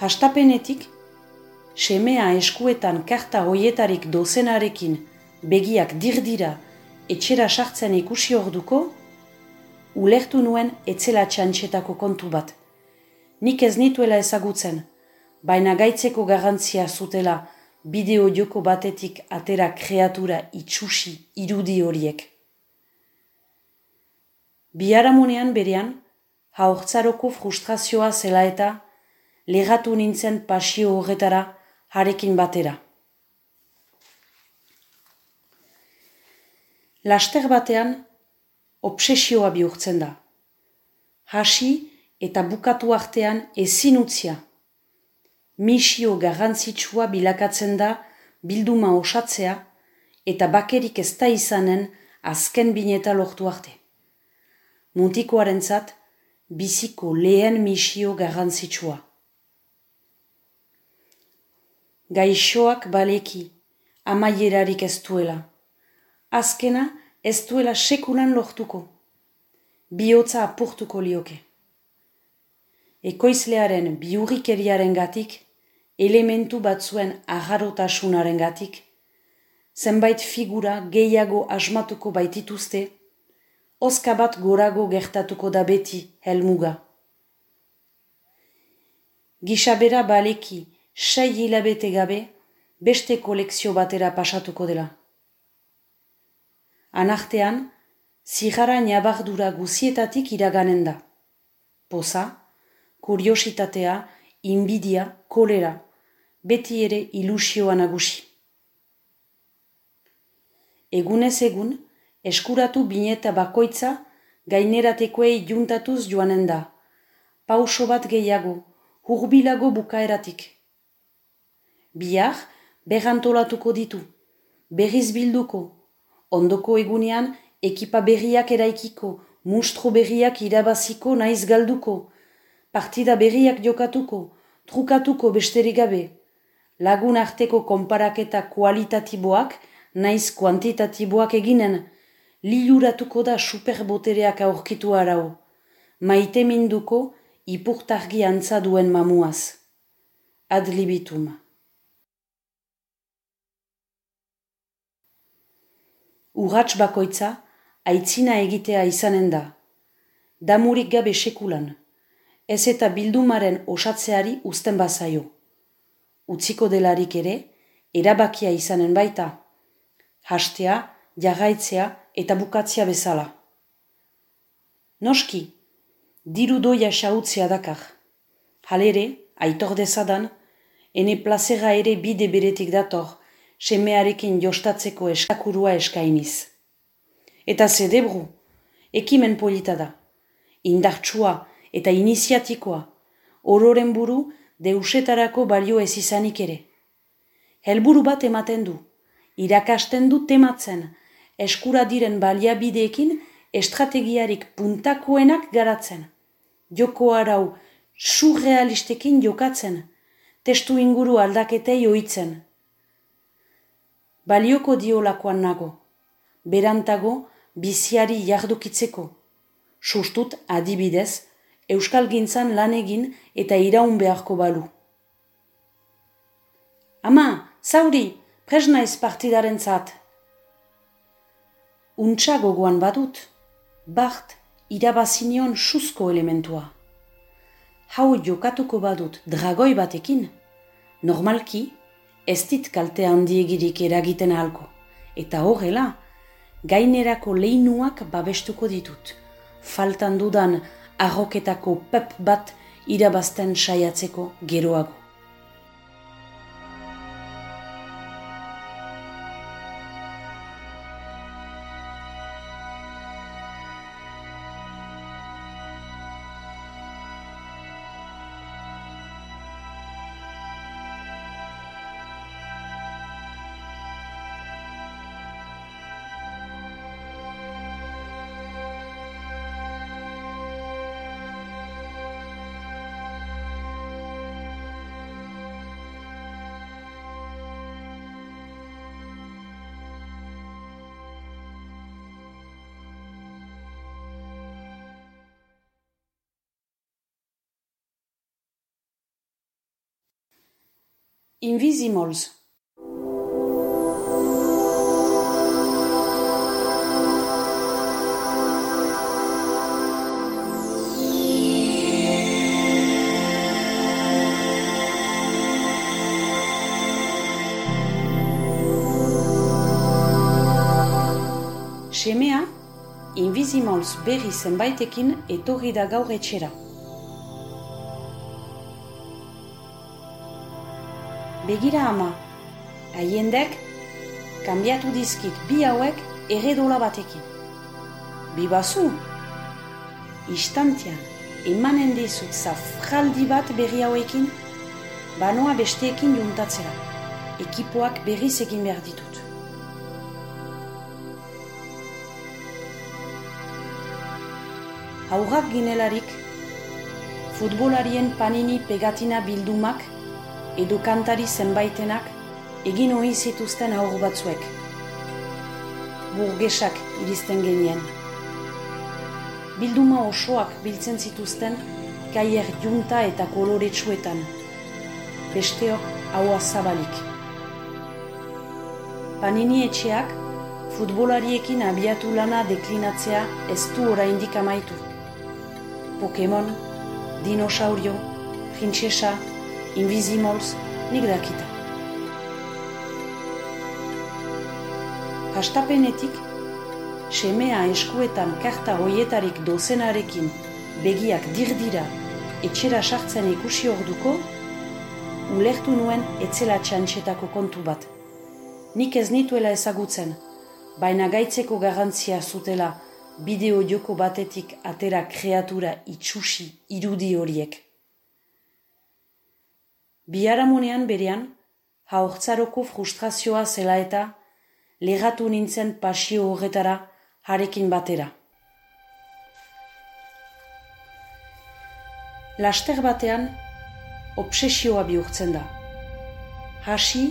C: Hastapenetik, semea eskuetan karta hoietarik dozenarekin begiak dirdira etxera sartzen ikusi orduko, ulertu nuen etzela txantxetako kontu bat. Nik ez nituela ezagutzen, baina gaitzeko garantzia zutela bideo joko batetik atera kreatura itxusi irudi horiek. Biaramunean berean, haurtzaroko frustrazioa zela eta legatu nintzen pasio horretara harekin batera. Laster batean, obsesioa bihurtzen da. Hasi eta bukatu artean ezin utzia misio garrantzitsua bilakatzen da bilduma osatzea eta bakerik ez da izanen azken bineta lortu arte. Mutikoaren zat, biziko lehen misio garrantzitsua. Gaixoak baleki, amaierarik ez duela. Azkena ez duela sekulan lortuko. Biotza apurtuko lioke. Ekoizlearen biurrikeriaren gatik, elementu batzuen agarrotasunaren gatik, zenbait figura gehiago asmatuko baitituzte, oska bat gorago gertatuko da beti helmuga. Gisabera baleki, sei hilabete gabe, beste kolekzio batera pasatuko dela. Anartean, zigara nabardura guzietatik iraganen da. Poza, kuriositatea, inbidia, kolera, beti ere ilusioa nagusi. Egunez egun, eskuratu bineta bakoitza gaineratekoei juntatuz joanen da, pauso bat gehiago, hurbilago bukaeratik. Bihar, berrantolatuko ditu, berriz bilduko, ondoko egunean ekipa berriak eraikiko, mustro berriak irabaziko naiz galduko, partida berriak jokatuko, trukatuko besterik gabe, lagun arteko konparaketa kualitatiboak, naiz kuantitatiboak eginen, liluratuko da superbotereak aurkitu arau, maite minduko ipurtargi antza duen mamuaz. Adlibitum. Urratx bakoitza, aitzina egitea izanen da. Damurik gabe sekulan. Ez eta bildumaren osatzeari uzten bazaio utziko delarik ere, erabakia izanen baita, hastea, jarraitzea eta bukatzea bezala. Noski, diru doia xautzea dakar. Halere, aitor dezadan, ene plazera ere bide beretik dator, semearekin jostatzeko eskakurua eskainiz. Eta zedebru, ekimen polita da, indartsua eta iniziatikoa, ororen buru deusetarako balio ez izanik ere. Helburu bat ematen du, irakasten du tematzen, eskura diren baliabideekin estrategiarik puntakoenak garatzen. Joko arau surrealistekin jokatzen, testu inguru aldaketei oitzen. Balioko diolakoan nago, berantago biziari jardukitzeko, sustut adibidez, Euskal gintzan lan egin eta iraun beharko balu. Ama, zauri, presna ez partidaren zat. Untxa gogoan badut, bart irabazinion susko elementua. Hau jokatuko badut dragoi batekin, normalki ez dit kalte handiegirik eragiten halko, eta horrela, gainerako leinuak babestuko ditut, faltan dudan arroketako pep bat irabazten saiatzeko geroago. Invisimals. Semea, Invisimals berri zenbaitekin etorri da gaur etxera. Begira ama, haiendek, kanbiatu dizkit bi hauek erredola batekin. Bi bazu, istantian, emanen dizut zafraldi bat berri hauekin, banoa besteekin juntatzera, ekipoak berriz egin behar ditut. Haurak ginelarik, futbolarien panini pegatina bildumak edo kantari zenbaitenak egin hori zituzten aur batzuek. Burgesak iristen genien. Bilduma osoak biltzen zituzten kaier junta eta koloretsuetan. Besteok haua zabalik. Panini etxeak futbolariekin abiatu lana deklinatzea ez du oraindik amaitu. Pokemon, dinosaurio, princesa, Invisimals, nik dakita. Hastapenetik, semea eskuetan karta hoietarik dozenarekin begiak dirdira etxera sartzen ikusi orduko, ulertu nuen etzela txantxetako kontu bat. Nik ez nituela ezagutzen, baina gaitzeko garantzia zutela bideo joko batetik atera kreatura itxusi irudi horiek. Biharamunean berean, haurtzaroko frustrazioa zela eta legatu nintzen pasio horretara harekin batera. Laster batean, obsesioa bihurtzen da. Hasi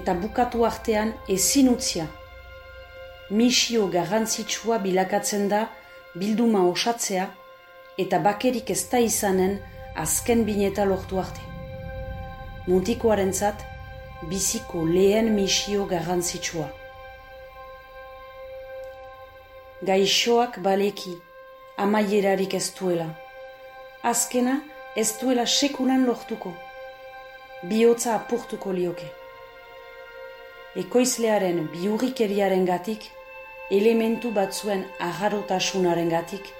C: eta bukatu artean ezin utzia. Misio garrantzitsua bilakatzen da bilduma osatzea eta bakerik ez da izanen azken bineta lortu arte mutikoaren zat, biziko lehen misio garrantzitsua. Gaixoak baleki, amaierarik ez duela. Azkena ez duela sekunan lortuko. Biotza apurtuko lioke. Ekoizlearen biurrikeriaren gatik, elementu batzuen aharotasunaren gatik,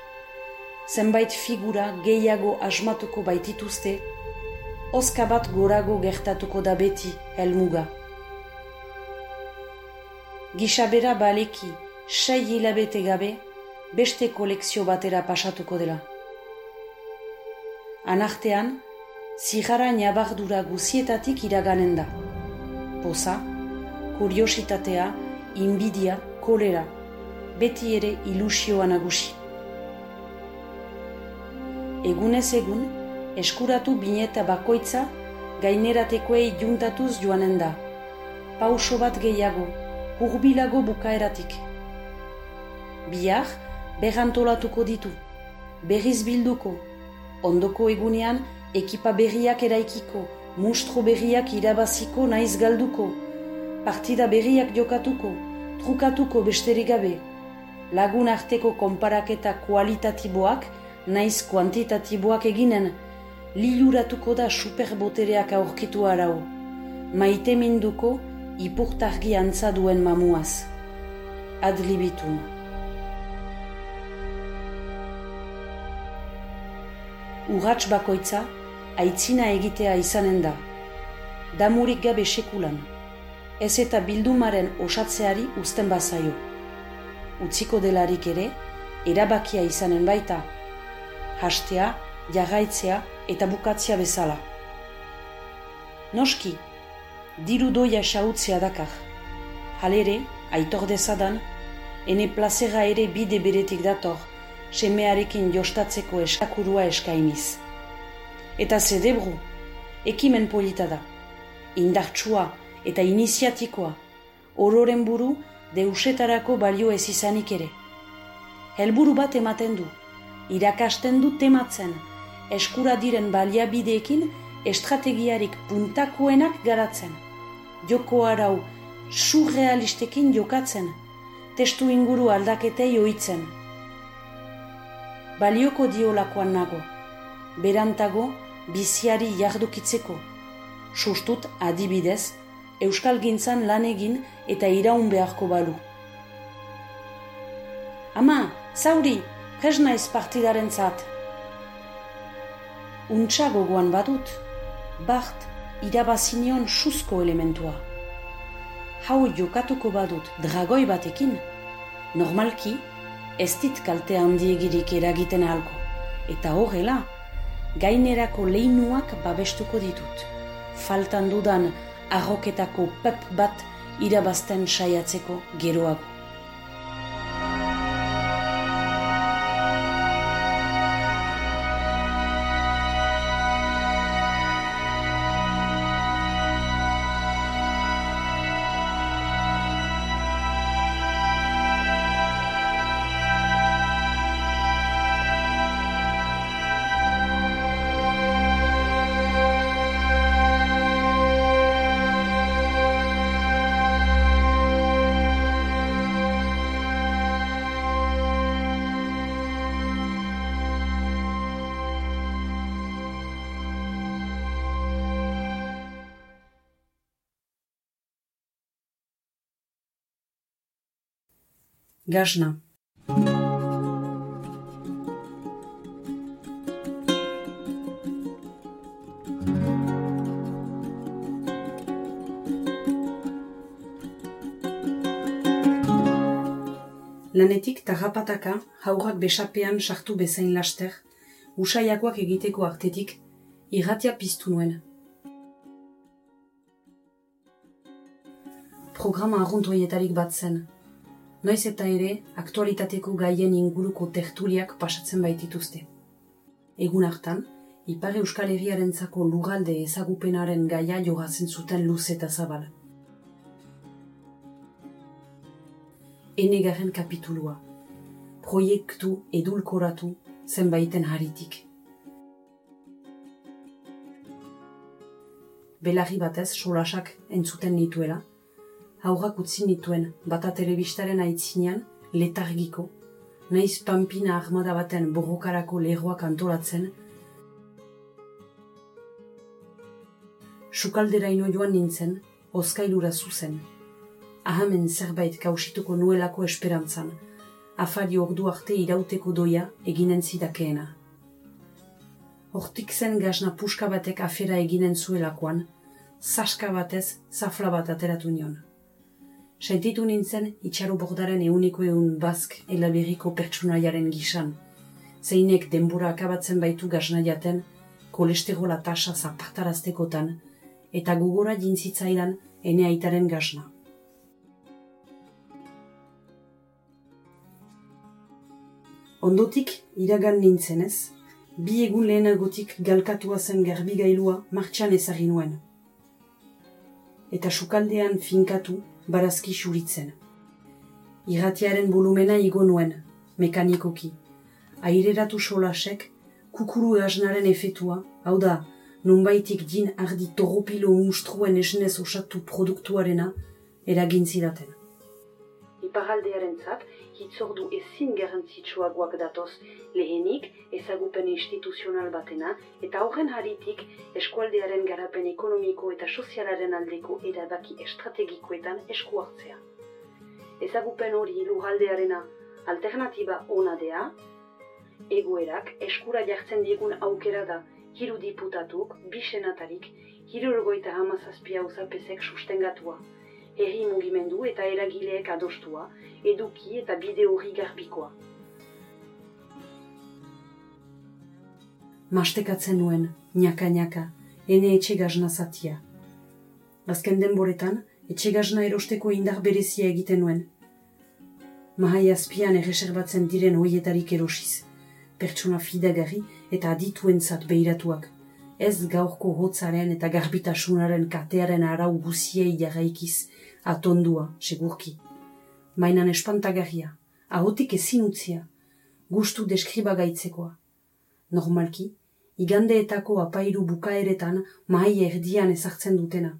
C: zenbait figura gehiago asmatuko baitituzte oska bat gorago gertatuko da beti helmuga. Gisabera baleki, sei hilabete gabe, beste kolekzio batera pasatuko dela. Anartean, zigara nabardura guzietatik iraganen da. Poza, kuriositatea, inbidia, kolera, beti ere ilusioa nagusi. Egunez egun, eskuratu bineta bakoitza gaineratekoei juntatuz joanen da. Pauso bat gehiago, hurbilago bukaeratik. Bihar, berrantolatuko ditu, berriz bilduko, ondoko egunean ekipa berriak eraikiko, mustro berriak irabaziko naiz galduko, partida berriak jokatuko, trukatuko besterik gabe, lagun arteko konparaketa kualitatiboak naiz kuantitatiboak eginen, liluratuko da superbotereak aurkitu arau, maite minduko ipurtargi antza duen mamuaz. Adlibitum. Urratx bakoitza, aitzina egitea izanen da. Damurik gabe sekulan. Ez eta bildumaren osatzeari uzten bazaio. Utziko delarik ere, erabakia izanen baita. Hastea, jarraitzea eta bukatzea bezala. Noski, diru doia xautzea dakar. Halere, aitor dezadan, ene plazera ere bide beretik dator, semearekin jostatzeko eskakurua eskainiz. Eta zedebru, ekimen polita da, indartsua eta iniziatikoa, ororen buru deusetarako balio ez izanik ere. Helburu bat ematen du, irakasten du tematzen, eskura diren baliabideekin estrategiarik puntakoenak garatzen. Joko arau surrealistekin jokatzen, testu inguru aldaketei oitzen. Balioko diolakoan nago, berantago biziari jardukitzeko, sustut adibidez, euskal gintzan lan egin eta iraun beharko balu. Ama, zauri, presnaiz partidaren zat. Untsa gogoan badut, bart irabazinion susko elementua. Hau jokatuko badut dragoi batekin, normalki ez dit kalte handiegirik eragiten alko. Eta horrela, gainerako leinuak babestuko ditut. Faltan dudan arroketako pep bat irabazten saiatzeko geroago. Gazna. Lanetik tarrapataka haurak besapean sartu bezain laster, usaiakoak egiteko artetik, irratia piztu nuen. Programa arruntoietarik bat zen, Noiz eta ere, aktualitateko gaien inguruko tertuliak pasatzen baitituzte. Egun hartan, Ipar Euskal Herriaren zako lugalde ezagupenaren gaia jogatzen zuten luz eta zabal. Enegaren kapitulua. Proiektu edulkoratu zenbaiten haritik. Belarri batez solasak entzuten nituela, aurrak utzi nituen bata telebistaren aitzinean letargiko, naiz pampina armada baten borrokarako lehoak antolatzen, sukaldera ino joan nintzen, oskailura zuzen. Ahamen zerbait kausituko nuelako esperantzan, afari ordu arte irauteko doia eginen zidakeena. Hortik zen gazna puska batek afera eginen zuelakoan, saska batez zafla bat ateratu nion. Sentitu nintzen itxaro bordaren euniko eun bazk elaberiko pertsonaiaren gisan. Zeinek denbora akabatzen baitu gazna jaten, kolesterola tasa zapartaraztekotan, eta gugora jintzitzaidan ene aitaren gazna. Ondotik iragan nintzen ez, bi egun lehenagotik galkatua zen garbigailua martxan ezagin nuen. Eta sukaldean finkatu, barazki xuritzen. Irratiaren volumena igo nuen, mekanikoki. Aireratu solasek, kukuru gaznaren efetua, hau da, nunbaitik din ardi toropilo mustruen esnez osatu produktuarena eragin zidaten.
D: Iparaldearen zat, hitzordu ezin garrantzitsuagoak datoz lehenik ezagupen instituzional batena eta horren haritik eskualdearen garapen ekonomiko eta sozialaren aldeko erabaki estrategikoetan esku hartzea. Ezagupen hori lurraldearena alternatiba ona dea, egoerak eskura jartzen diegun aukera da hiru diputatuk, bi senatarik, hiru ergoita hamazazpia uzapezek sustengatua, herri mugimendu eta eragileek adostua, eduki eta bide hori garbikoa.
C: Mastekatzen nuen, niaka-niaka, ene etxe gazna zatia. Azken denboretan, etxe gazna erosteko indar berezia egiten nuen. Mahai azpian erreserbatzen diren hoietarik erosiz, pertsona fidagarri eta adituentzat behiratuak ez gaurko hotzaren eta garbitasunaren katearen arau guziei jarraikiz atondua, segurki. Mainan espantagarria, ahotik ezin utzia, gustu deskriba gaitzekoa. Normalki, igandeetako apairu bukaeretan mahai erdian ezartzen dutena.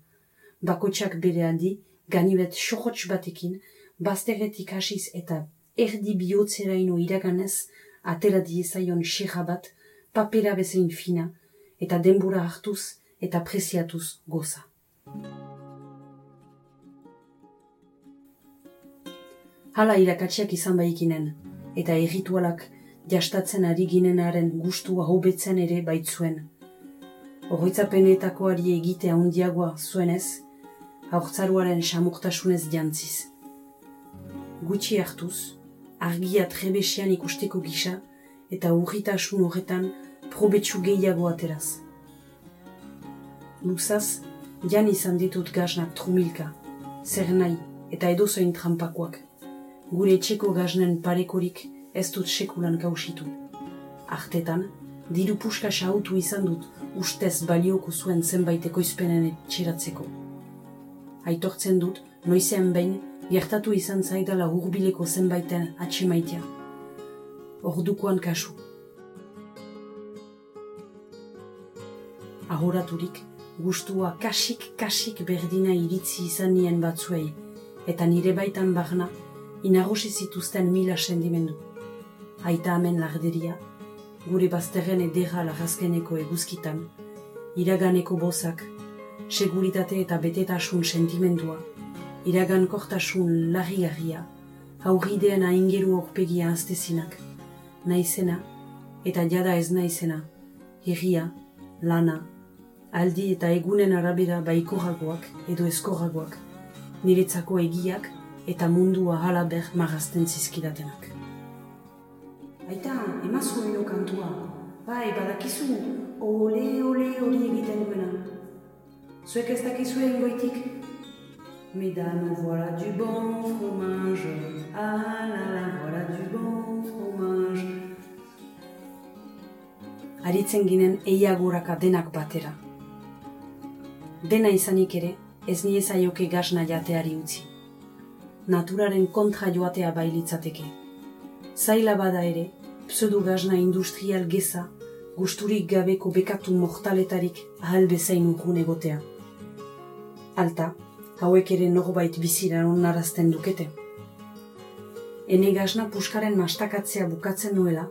C: Bakotsak bere handi, ganibet sohots batekin, bazterretik hasiz eta erdi bihotzeraino iraganez, atera diezaion xerra bat, papera bezain fina, eta denbura hartuz eta preziatuz goza. Hala irakatsiak izan baikinen, eta erritualak jastatzen ari ginenaren gustua hobetzen ere baitzuen. Horroitzapenetako ari egitea handiagoa zuenez, haurtzaruaren samurtasunez jantziz. Gutxi hartuz, argia trebesian ikusteko gisa, eta urritasun horretan probetsu gehiago ateraz. Luzaz, jan izan ditut gaznak trumilka, zer nahi eta edozoin trampakoak. Gure etxeko gaznen parekorik ez dut sekulan gausitu. Artetan, diru puska sautu izan dut ustez balioko zuen zenbait ekoizpenen txeratzeko. Aitortzen dut, noizean behin, gertatu izan zaidala hurbileko zenbaiten atxemaitea. Ordukoan kasu, ahoraturik, gustua kasik-kasik berdina iritzi izan nien batzuei, eta nire baitan barna, inagosi zituzten mila sendimendu. Aita amen larderia, gure bazterren edera lagazkeneko eguzkitan, iraganeko bozak, seguritate eta betetasun sentimendua, iragan kortasun larri-garria, aurridean aingeru horpegia aztezinak, naizena eta jada ez naizena, herria, lana, aldi eta egunen arabera baikoragoak edo eskoragoak, niretzako egiak eta mundua halaber marazten zizkidatenak. Aita, emazu eno kantua, bai, badakizu, ole, ole, hori egiten duena. Zuek ez dakizu egin goitik? Mesdames, voilà du bon fromage, ah la la, voilà du bon fromage. Aritzen ginen eiaguraka denak batera dena izanik ere, ez nie zaioke gazna jateari utzi. Naturaren kontra joatea bailitzateke. Zaila bada ere, pseudo gazna industrial geza, gusturik gabeko bekatu mortaletarik ahal bezain urgun egotea. Alta, hauek ere norbait bizira onnarazten dukete. Ene gazna puskaren mastakatzea bukatzen nuela,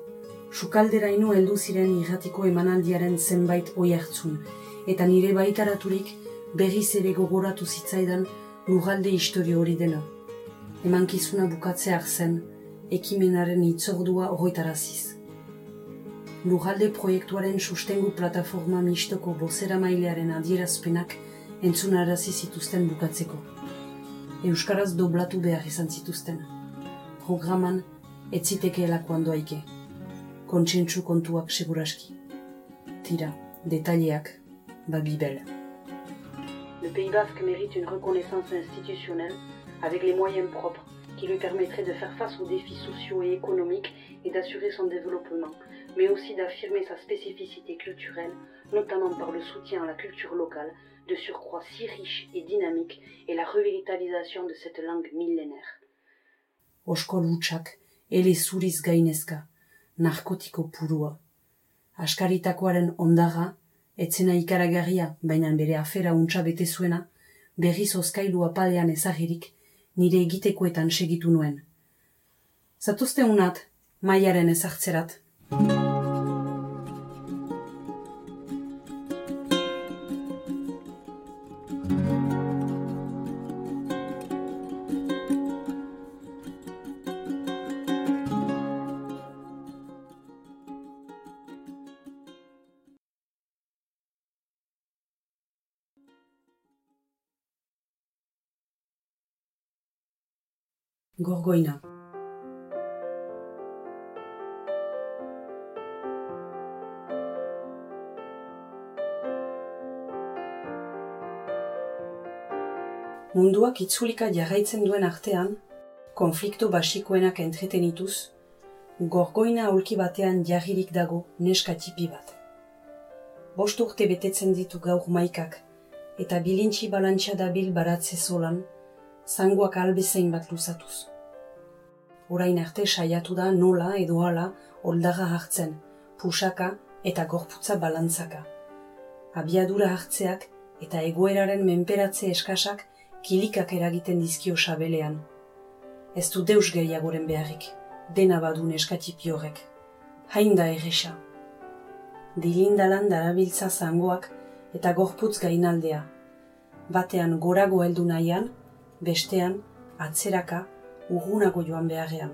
C: sukaldera inu heldu ziren irratiko emanaldiaren zenbait oi hartzun, eta nire baitaraturik berriz ere gogoratu zitzaidan lugalde historio hori dela. Emankizuna bukatzeak zen, ekimenaren itzordua horretaraziz. Lugalde proiektuaren sustengu plataforma mistoko bozera mailearen adierazpenak entzunarazi zituzten bukatzeko. Euskaraz doblatu behar izan zituzten. Programan etziteke elakoan doaike. Kontsentsu kontuak seguraski. Tira, detaileak Babybel.
D: Le Pays Basque mérite une reconnaissance institutionnelle avec les moyens propres qui lui permettraient de faire face aux défis sociaux et économiques et d'assurer son développement, mais aussi d'affirmer sa spécificité culturelle, notamment par le soutien à la culture locale, de surcroît si riche et dynamique, et la revitalisation de cette langue millénaire.
C: Oskol ele gainezka, narkotiko purua. Askaritakoaren Etzena ikaragarria, baina bere afera bete zuena, berriz apalean nire egitekoetan segitu nuen. Zatuzte unat, maiaren ezartzerat. Gorgoina. Munduak itzulika jarraitzen duen artean, konflikto basikoenak entretenituz, gorgoina aulki batean jarririk dago neska tipi bat. Bost urte betetzen ditu gaur maikak, eta bilintxi balantxa dabil baratze zolan, zangoak albezein bat luzatuz. Orain arte saiatu da nola edo hala oldaga hartzen, pusaka eta gorputza balantzaka. Abiadura hartzeak eta egoeraren menperatze eskasak kilikak eragiten dizkio sabelean. Ez du deus gehiagoren beharrik, dena badun eskatipi horrek. Hain da erresa. Dilindalan darabiltza zangoak eta gorputz gainaldea. Batean gorago heldu nahian, bestean atzeraka urgunago joan beharrean.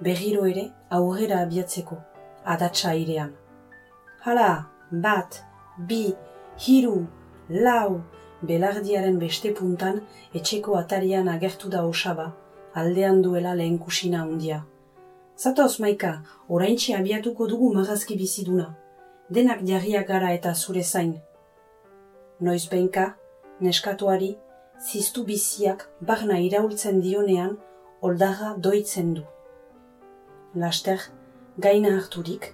C: Berriro ere aurrera abiatzeko, adatsa airean. Hala, bat, bi, hiru, lau, belardiaren beste puntan etxeko atarian agertu da osaba, aldean duela lehen kusina handia. Zatoz, maika, oraintxe abiatuko dugu magazki biziduna. Denak jarriak gara eta zure zain. Noiz behinka, neskatuari, ziztu biziak barna iraultzen dionean, oldaga doitzen du. Laster, gaina harturik,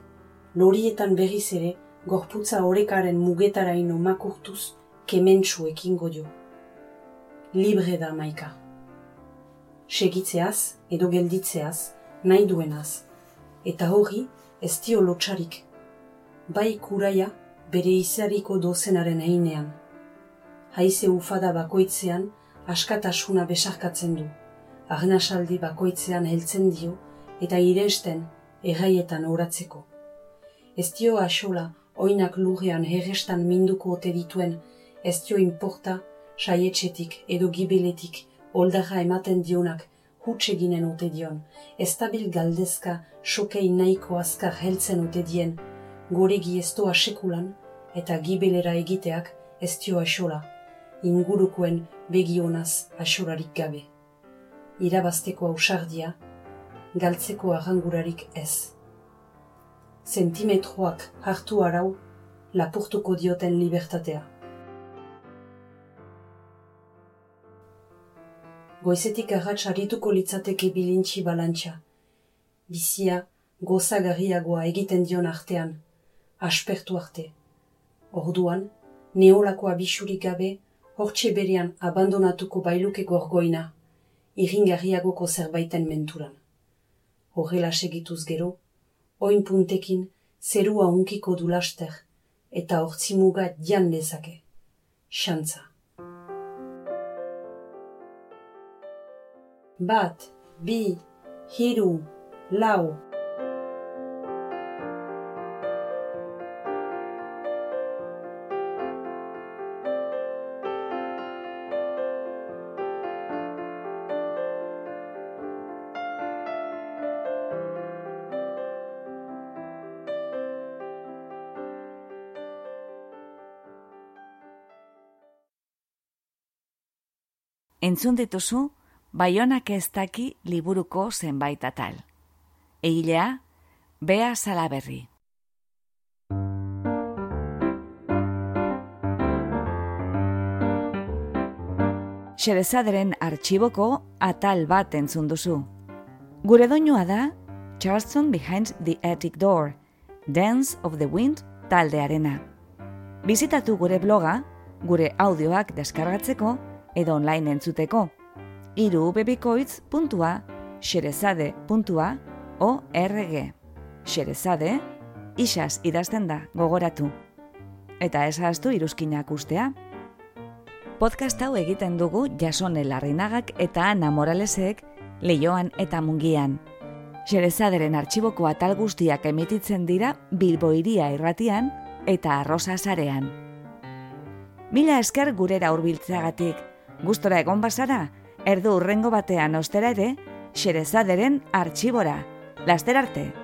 C: lorietan berriz ere, gorputza orekaren mugetaraino makurtuz, kementsu ekingo dio. Libre da maika. Segitzeaz edo gelditzeaz, nahi duenaz, eta hori ez dio lotxarik. Bai kuraia bere izariko dozenaren einean. Haize ufada bakoitzean askatasuna besarkatzen du. Agnasaldi bakoitzean heltzen dio eta iresten erraietan oratzeko. Ez dio asola oinak lurrean herrestan minduko ote dituen ez dio inporta saietxetik edo gibeletik oldarra ematen dionak hutse ginen ote dion, estabil galdezka sokei nahiko azkar heltzen ote dien, goregi ez doa sekulan eta gibelera egiteak ez dio asola, ingurukoen begionaz asorarik gabe. Irabazteko ausardia, galtzeko arrangurarik ez. Sentimetroak hartu arau, lapurtuko dioten libertatea. goizetik arratx harituko litzateke bilintxi balantxa. Bizia, gozagarriagoa egiten dion artean, aspertu arte. Orduan, neolakoa bisurik gabe, hortxe berean abandonatuko bailuke gorgoina, iringarriagoko zerbaiten menturan. Horrela segituz gero, oin puntekin zerua unkiko du laster, eta hortzimuga dian lezake. Xantza. bat, bi, hiru, lau.
A: Entzun dituzu, Baionak ez daki liburuko zenbait atal. Egilea, Bea Salaberri. Xerezaderen artxiboko atal bat entzun duzu. Gure doinua da Charleston Behind the Attic Door, Dance of the Wind taldearena. Bizitatu gure bloga, gure audioak deskargatzeko edo online entzuteko irubebikoitz.xerezade.org Xerezade, isaz idazten da gogoratu. eta ezaztu iruzkinak ustea. Podcast hau egiten dugu jasone larrinagak eta Ana Moralesek leioan eta mungian. Xerezaderen artxiboko atal guztiak emititzen dira Bilboiria irratian eta Arrosa zarean. Mila esker gurera hurbiltzeagatik. Gustora egon bazara, erdu urrengo batean ostera ere, Xerezaderen artxibora. Laster arte!